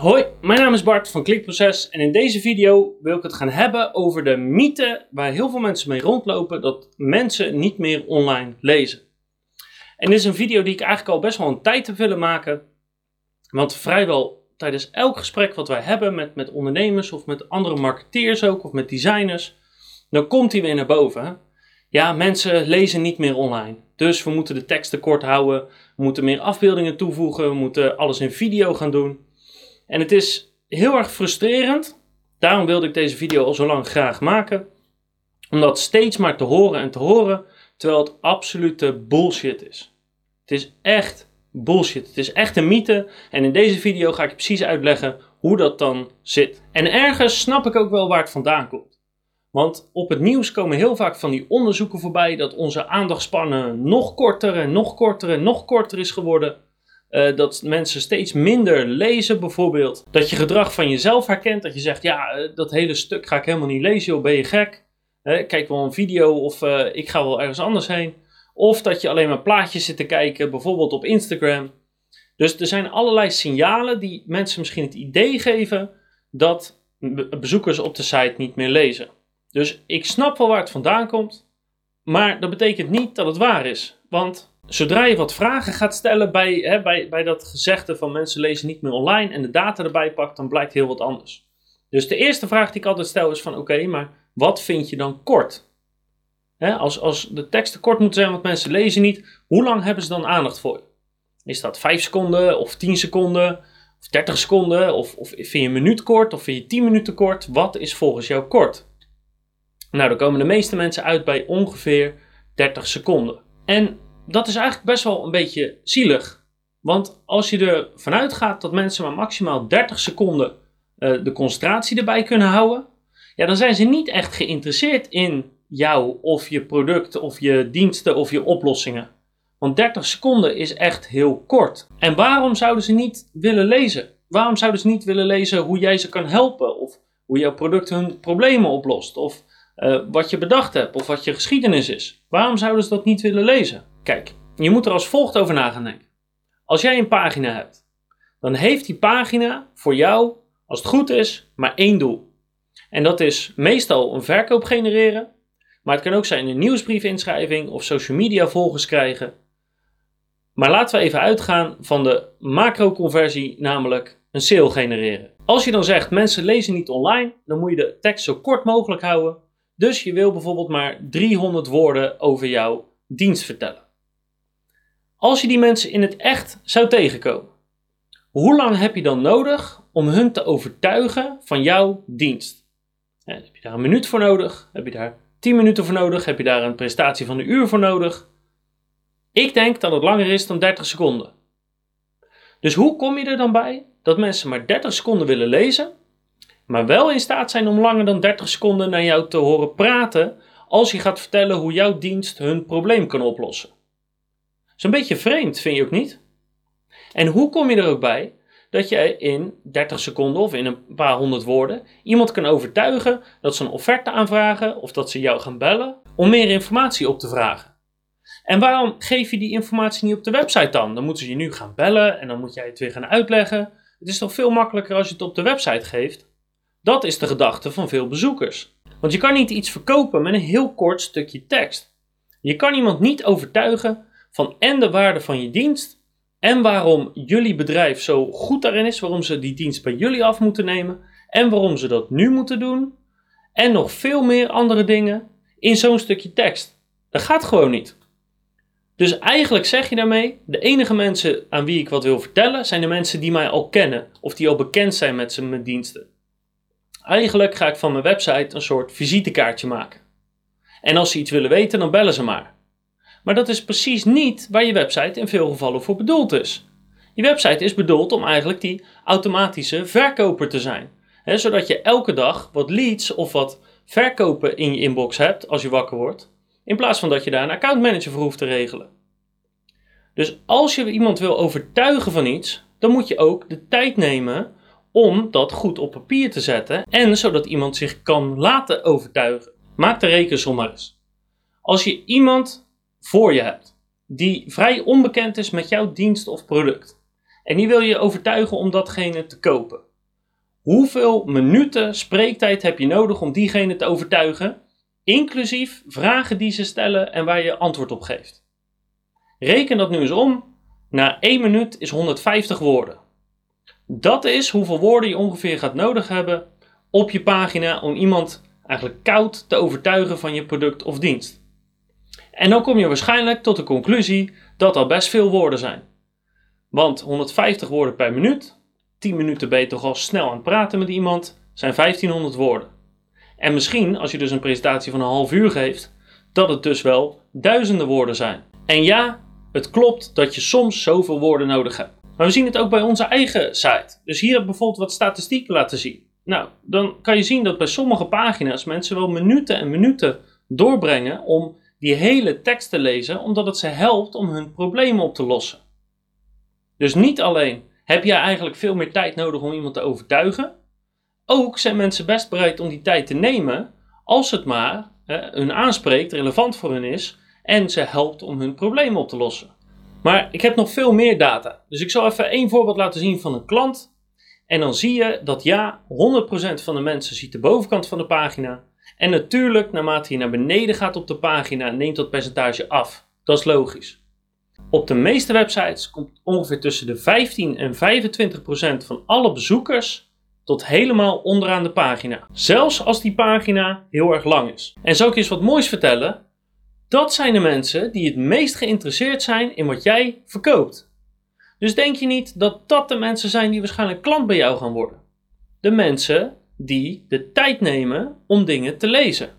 Hoi, mijn naam is Bart van Klikproces en in deze video wil ik het gaan hebben over de mythe waar heel veel mensen mee rondlopen dat mensen niet meer online lezen. En dit is een video die ik eigenlijk al best wel een tijd heb willen maken, want vrijwel tijdens elk gesprek wat wij hebben met, met ondernemers of met andere marketeers ook of met designers, dan komt hij weer naar boven. Ja, mensen lezen niet meer online. Dus we moeten de teksten kort houden, we moeten meer afbeeldingen toevoegen, we moeten alles in video gaan doen. En het is heel erg frustrerend. Daarom wilde ik deze video al zo lang graag maken. Om dat steeds maar te horen en te horen, terwijl het absolute bullshit is. Het is echt bullshit. Het is echt een mythe. En in deze video ga ik precies uitleggen hoe dat dan zit. En ergens snap ik ook wel waar het vandaan komt. Want op het nieuws komen heel vaak van die onderzoeken voorbij dat onze aandachtspannen nog korter en nog korter en nog korter is geworden. Uh, dat mensen steeds minder lezen, bijvoorbeeld. Dat je gedrag van jezelf herkent. Dat je zegt: Ja, uh, dat hele stuk ga ik helemaal niet lezen, joh, ben je gek? Kijk wel een video of ik ga wel ergens anders heen. Of dat je alleen maar plaatjes zit te kijken, bijvoorbeeld op Instagram. Dus er zijn allerlei signalen die mensen misschien het idee geven dat bezoekers op de site niet meer lezen. Dus ik snap wel waar het vandaan komt, maar dat betekent niet dat het waar is. Want zodra je wat vragen gaat stellen bij, hè, bij, bij dat gezegde van mensen lezen niet meer online en de data erbij pakt, dan blijkt heel wat anders. Dus de eerste vraag die ik altijd stel is van oké, maar wat vind je dan kort? Hè, als, als de teksten kort moeten zijn, want mensen lezen niet, hoe lang hebben ze dan aandacht voor je? Is dat 5 seconden of 10 seconden of 30 seconden? Of, of vind je een minuut kort of vind je 10 minuten kort? Wat is volgens jou kort? Nou, dan komen de meeste mensen uit bij ongeveer 30 seconden. En dat is eigenlijk best wel een beetje zielig. Want als je ervan uitgaat dat mensen maar maximaal 30 seconden uh, de concentratie erbij kunnen houden, ja, dan zijn ze niet echt geïnteresseerd in jou of je producten of je diensten of je oplossingen. Want 30 seconden is echt heel kort. En waarom zouden ze niet willen lezen? Waarom zouden ze niet willen lezen hoe jij ze kan helpen? Of hoe jouw product hun problemen oplost? Of uh, wat je bedacht hebt? Of wat je geschiedenis is? Waarom zouden ze dat niet willen lezen? Kijk, je moet er als volgt over na gaan denken. Als jij een pagina hebt, dan heeft die pagina voor jou, als het goed is, maar één doel. En dat is meestal een verkoop genereren, maar het kan ook zijn een nieuwsbriefinschrijving of social media volgers krijgen. Maar laten we even uitgaan van de macro-conversie, namelijk een sale genereren. Als je dan zegt mensen lezen niet online, dan moet je de tekst zo kort mogelijk houden. Dus je wil bijvoorbeeld maar 300 woorden over jouw dienst vertellen. Als je die mensen in het echt zou tegenkomen, hoe lang heb je dan nodig om hun te overtuigen van jouw dienst? heb je daar een minuut voor nodig? Heb je daar 10 minuten voor nodig? Heb je daar een prestatie van een uur voor nodig? Ik denk dat het langer is dan 30 seconden. Dus hoe kom je er dan bij dat mensen maar 30 seconden willen lezen, maar wel in staat zijn om langer dan 30 seconden naar jou te horen praten als je gaat vertellen hoe jouw dienst hun probleem kan oplossen? Is een beetje vreemd, vind je ook niet? En hoe kom je er ook bij dat je in 30 seconden of in een paar honderd woorden iemand kan overtuigen dat ze een offerte aanvragen of dat ze jou gaan bellen om meer informatie op te vragen. En waarom geef je die informatie niet op de website dan? Dan moeten ze je nu gaan bellen en dan moet jij het weer gaan uitleggen. Het is toch veel makkelijker als je het op de website geeft? Dat is de gedachte van veel bezoekers. Want je kan niet iets verkopen met een heel kort stukje tekst. Je kan iemand niet overtuigen van en de waarde van je dienst en waarom jullie bedrijf zo goed daarin is, waarom ze die dienst bij jullie af moeten nemen en waarom ze dat nu moeten doen en nog veel meer andere dingen in zo'n stukje tekst. Dat gaat gewoon niet. Dus eigenlijk zeg je daarmee, de enige mensen aan wie ik wat wil vertellen zijn de mensen die mij al kennen of die al bekend zijn met zijn diensten. Eigenlijk ga ik van mijn website een soort visitekaartje maken. En als ze iets willen weten, dan bellen ze maar. Maar dat is precies niet waar je website in veel gevallen voor bedoeld is. Je website is bedoeld om eigenlijk die automatische verkoper te zijn. zodat je elke dag wat leads of wat verkopen in je inbox hebt als je wakker wordt. In plaats van dat je daar een accountmanager voor hoeft te regelen. Dus als je iemand wil overtuigen van iets, dan moet je ook de tijd nemen om dat goed op papier te zetten en zodat iemand zich kan laten overtuigen. Maak de rekensom maar eens. Als je iemand voor je hebt die vrij onbekend is met jouw dienst of product en die wil je overtuigen om datgene te kopen, Hoeveel minuten spreektijd heb je nodig om diegene te overtuigen, inclusief vragen die ze stellen en waar je antwoord op geeft? Reken dat nu eens om. Na 1 minuut is 150 woorden. Dat is hoeveel woorden je ongeveer gaat nodig hebben op je pagina om iemand eigenlijk koud te overtuigen van je product of dienst. En dan kom je waarschijnlijk tot de conclusie dat al best veel woorden zijn. Want 150 woorden per minuut, 10 minuten ben je toch al snel aan het praten met iemand, zijn 1500 woorden. En misschien, als je dus een presentatie van een half uur geeft, dat het dus wel duizenden woorden zijn. En ja, het klopt dat je soms zoveel woorden nodig hebt. Maar we zien het ook bij onze eigen site. Dus hier heb ik bijvoorbeeld wat statistieken laten zien. Nou, dan kan je zien dat bij sommige pagina's mensen wel minuten en minuten doorbrengen om die hele tekst te lezen, omdat het ze helpt om hun problemen op te lossen. Dus niet alleen heb jij eigenlijk veel meer tijd nodig om iemand te overtuigen, ook zijn mensen best bereid om die tijd te nemen als het maar hun aanspreekt, relevant voor hun is en ze helpt om hun problemen op te lossen. Maar ik heb nog veel meer data. Dus ik zal even één voorbeeld laten zien van een klant. En dan zie je dat ja, 100% van de mensen ziet de bovenkant van de pagina. En natuurlijk, naarmate je naar beneden gaat op de pagina, neemt dat percentage af. Dat is logisch. Op de meeste websites komt ongeveer tussen de 15 en 25% van alle bezoekers tot helemaal onderaan de pagina. Zelfs als die pagina heel erg lang is. En zal ik je eens wat moois vertellen? Dat zijn de mensen die het meest geïnteresseerd zijn in wat jij verkoopt. Dus denk je niet dat dat de mensen zijn die waarschijnlijk klant bij jou gaan worden? De mensen die de tijd nemen om dingen te lezen.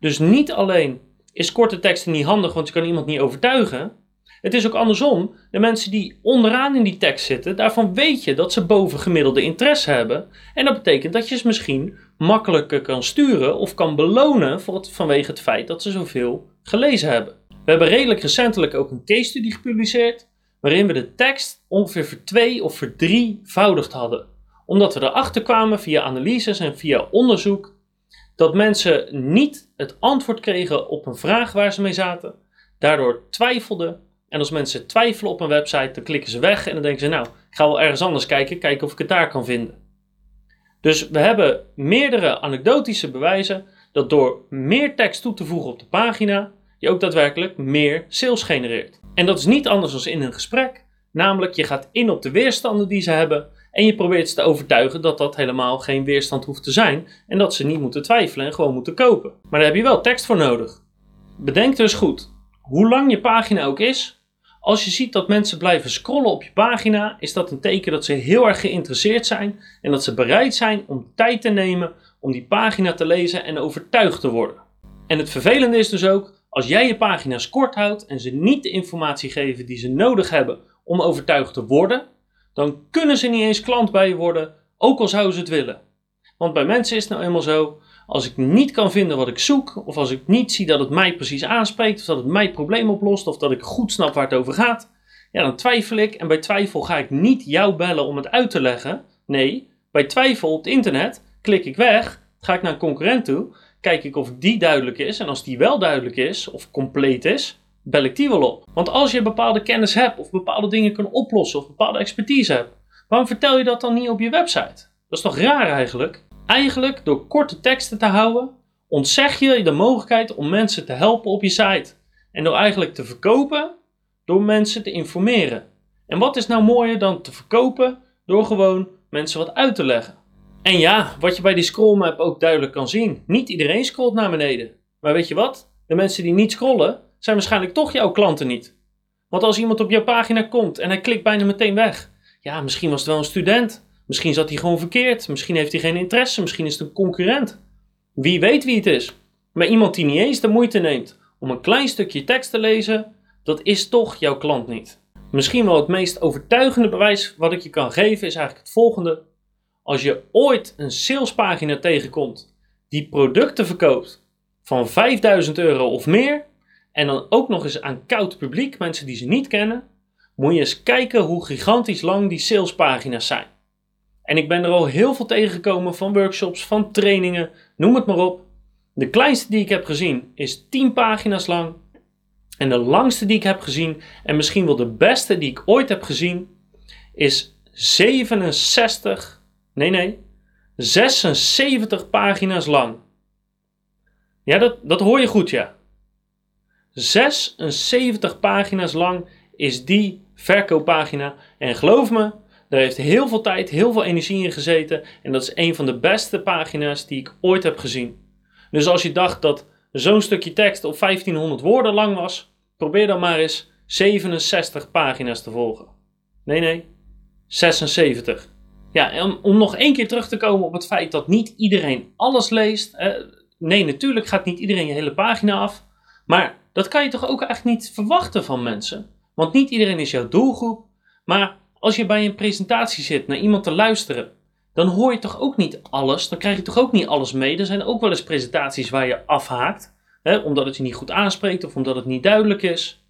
Dus niet alleen is korte teksten niet handig, want je kan iemand niet overtuigen. Het is ook andersom. De mensen die onderaan in die tekst zitten, daarvan weet je dat ze bovengemiddelde interesse hebben. En dat betekent dat je ze misschien makkelijker kan sturen of kan belonen voor het, vanwege het feit dat ze zoveel gelezen hebben. We hebben redelijk recentelijk ook een case study gepubliceerd, waarin we de tekst ongeveer voor twee of voor drievoudigd hadden. Omdat we erachter kwamen via analyses en via onderzoek dat mensen niet het antwoord kregen op een vraag waar ze mee zaten, daardoor twijfelden en als mensen twijfelen op een website, dan klikken ze weg en dan denken ze, nou, ik ga wel ergens anders kijken, kijken of ik het daar kan vinden. Dus we hebben meerdere anekdotische bewijzen dat door meer tekst toe te voegen op de pagina, je ook daadwerkelijk meer sales genereert. En dat is niet anders dan in een gesprek, namelijk je gaat in op de weerstanden die ze hebben en je probeert ze te overtuigen dat dat helemaal geen weerstand hoeft te zijn en dat ze niet moeten twijfelen en gewoon moeten kopen. Maar daar heb je wel tekst voor nodig. Bedenk dus goed, hoe lang je pagina ook is, als je ziet dat mensen blijven scrollen op je pagina, is dat een teken dat ze heel erg geïnteresseerd zijn en dat ze bereid zijn om tijd te nemen om die pagina te lezen en overtuigd te worden. En het vervelende is dus ook, als jij je pagina's kort houdt en ze niet de informatie geven die ze nodig hebben om overtuigd te worden, dan kunnen ze niet eens klant bij je worden, ook al zouden ze het willen. Want bij mensen is het nou eenmaal zo, als ik niet kan vinden wat ik zoek, of als ik niet zie dat het mij precies aanspreekt, of dat het mij probleem oplost, of dat ik goed snap waar het over gaat, ja, dan twijfel ik. En bij twijfel ga ik niet jou bellen om het uit te leggen. Nee, bij twijfel op het internet klik ik weg, ga ik naar een concurrent toe, kijk ik of die duidelijk is. En als die wel duidelijk is, of compleet is, bel ik die wel op. Want als je bepaalde kennis hebt, of bepaalde dingen kan oplossen, of bepaalde expertise hebt, waarom vertel je dat dan niet op je website? Dat is toch raar eigenlijk? Eigenlijk door korte teksten te houden, ontzeg je de mogelijkheid om mensen te helpen op je site. En door eigenlijk te verkopen, door mensen te informeren. En wat is nou mooier dan te verkopen door gewoon mensen wat uit te leggen? En ja, wat je bij die scrollmap ook duidelijk kan zien. Niet iedereen scrolt naar beneden. Maar weet je wat? De mensen die niet scrollen, zijn waarschijnlijk toch jouw klanten niet. Want als iemand op jouw pagina komt en hij klikt bijna meteen weg. Ja, misschien was het wel een student. Misschien zat hij gewoon verkeerd. Misschien heeft hij geen interesse. Misschien is het een concurrent. Wie weet wie het is. Maar iemand die niet eens de moeite neemt om een klein stukje tekst te lezen, dat is toch jouw klant niet. Misschien wel het meest overtuigende bewijs wat ik je kan geven is eigenlijk het volgende. Als je ooit een salespagina tegenkomt die producten verkoopt van 5000 euro of meer, en dan ook nog eens aan koud publiek, mensen die ze niet kennen, moet je eens kijken hoe gigantisch lang die salespagina's zijn. En ik ben er al heel veel tegengekomen van workshops, van trainingen, noem het maar op. De kleinste die ik heb gezien is 10 pagina's lang. En de langste die ik heb gezien, en misschien wel de beste die ik ooit heb gezien, is 67 Nee, nee. 76 pagina's lang. Ja, dat, dat hoor je goed, ja. 76 pagina's lang is die verkooppagina. En geloof me, daar heeft heel veel tijd, heel veel energie in gezeten. En dat is een van de beste pagina's die ik ooit heb gezien. Dus als je dacht dat zo'n stukje tekst op 1500 woorden lang was, probeer dan maar eens 67 pagina's te volgen. Nee, nee, 76. Ja, en om nog één keer terug te komen op het feit dat niet iedereen alles leest. nee, natuurlijk gaat niet iedereen je hele pagina af. Maar dat kan je toch ook eigenlijk niet verwachten van mensen? Want niet iedereen is jouw doelgroep. Maar als je bij een presentatie zit naar iemand te luisteren, dan hoor je toch ook niet alles. Dan krijg je toch ook niet alles mee. Er zijn ook wel eens presentaties waar je afhaakt, hè, omdat het je niet goed aanspreekt of omdat het niet duidelijk is.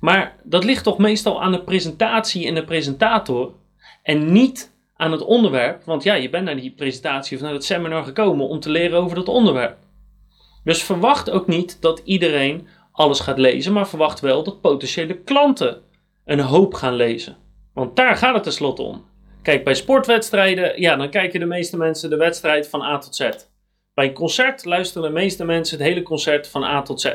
Maar dat ligt toch meestal aan de presentatie en de presentator en niet aan het onderwerp. Want ja, je bent naar die presentatie of naar het seminar gekomen om te leren over dat onderwerp. Dus verwacht ook niet dat iedereen alles gaat lezen, maar verwacht wel dat potentiële klanten een hoop gaan lezen. Want daar gaat het tenslotte om. Kijk, bij sportwedstrijden, ja, dan kijken de meeste mensen de wedstrijd van A tot Z. Bij een concert luisteren de meeste mensen het hele concert van A tot Z.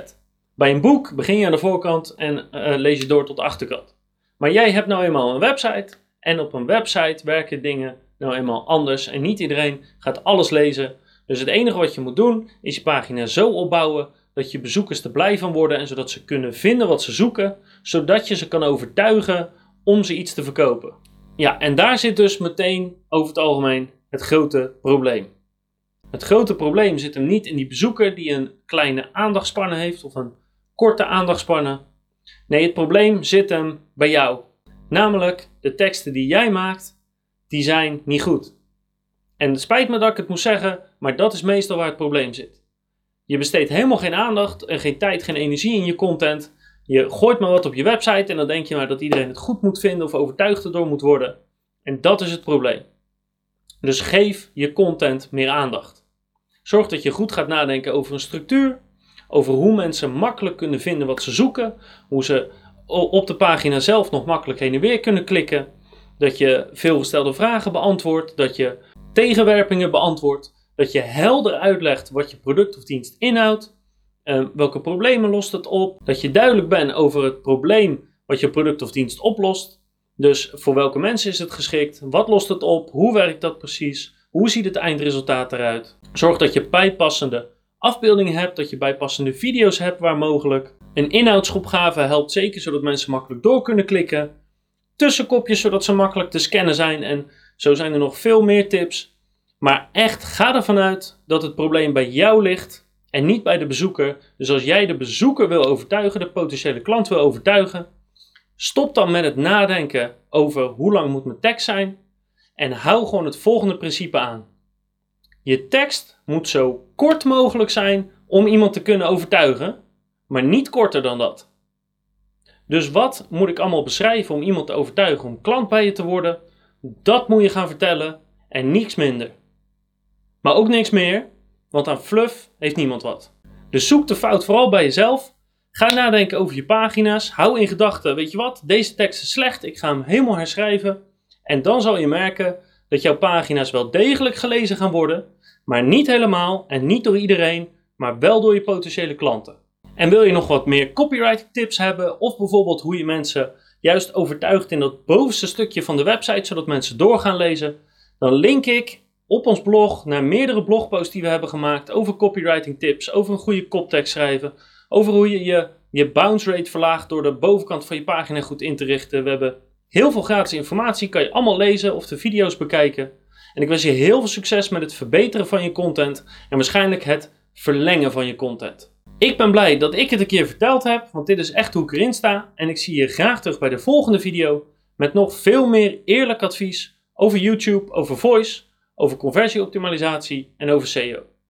Bij een boek begin je aan de voorkant en uh, lees je door tot de achterkant. Maar jij hebt nou eenmaal een website en op een website werken dingen nou eenmaal anders en niet iedereen gaat alles lezen. Dus het enige wat je moet doen is je pagina zo opbouwen dat je bezoekers er blij van worden en zodat ze kunnen vinden wat ze zoeken, zodat je ze kan overtuigen om ze iets te verkopen. Ja, en daar zit dus meteen over het algemeen het grote probleem. Het grote probleem zit hem niet in die bezoeker die een kleine aandachtspannen heeft of een korte aandachtspannen. Nee, het probleem zit hem bij jou. Namelijk, de teksten die jij maakt, die zijn niet goed. En spijt me dat ik het moet zeggen, maar dat is meestal waar het probleem zit. Je besteedt helemaal geen aandacht en geen tijd, geen energie in je content. Je gooit maar wat op je website en dan denk je maar dat iedereen het goed moet vinden of overtuigd erdoor moet worden. En dat is het probleem. Dus geef je content meer aandacht. Zorg dat je goed gaat nadenken over een structuur, over hoe mensen makkelijk kunnen vinden wat ze zoeken, hoe ze op de pagina zelf nog makkelijk heen en weer kunnen klikken, dat je veelgestelde vragen beantwoordt, dat je tegenwerpingen beantwoordt, dat je helder uitlegt wat je product of dienst inhoudt, uh, welke problemen lost het op, dat je duidelijk bent over het probleem wat je product of dienst oplost. Dus voor welke mensen is het geschikt? Wat lost het op? Hoe werkt dat precies? Hoe ziet het eindresultaat eruit? Zorg dat je bijpassende afbeeldingen hebt, dat je bijpassende video's hebt waar mogelijk. Een inhoudsopgave helpt zeker zodat mensen makkelijk door kunnen klikken. Tussenkopjes zodat ze makkelijk te scannen zijn en zo zijn er nog veel meer tips. Maar echt ga ervan uit dat het probleem bij jou ligt en niet bij de bezoeker. Dus als jij de bezoeker wil overtuigen, de potentiële klant wil overtuigen, stop dan met het nadenken over hoe lang moet mijn tekst zijn en hou gewoon het volgende principe aan. Je tekst moet zo kort mogelijk zijn om iemand te kunnen overtuigen, maar niet korter dan dat. Dus wat moet ik allemaal beschrijven om iemand te overtuigen om klant bij je te worden? Dat moet je gaan vertellen en niets minder. Maar ook niks meer, want aan fluff heeft niemand wat. Dus zoek de fout vooral bij jezelf. Ga nadenken over je pagina's. Hou in gedachten, weet je wat, deze tekst is slecht, ik ga hem helemaal herschrijven. En dan zal je merken dat jouw pagina's wel degelijk gelezen gaan worden, maar niet helemaal en niet door iedereen, maar wel door je potentiële klanten. En wil je nog wat meer copywriting tips hebben, of bijvoorbeeld hoe je mensen juist overtuigt in dat bovenste stukje van de website, zodat mensen door gaan lezen, dan link ik op ons blog naar meerdere blogposts die we hebben gemaakt over copywriting tips, over een goede koptekst schrijven, over hoe je je, je bounce rate verlaagt door de bovenkant van je pagina goed in te richten. We hebben heel veel gratis informatie, kan je allemaal lezen of de video's bekijken. En ik wens je heel veel succes met het verbeteren van je content en waarschijnlijk het verlengen van je content. Ik ben blij dat ik het een keer verteld heb, want dit is echt hoe ik erin sta. En ik zie je graag terug bij de volgende video met nog veel meer eerlijk advies over YouTube, over voice, over conversieoptimalisatie en over SEO.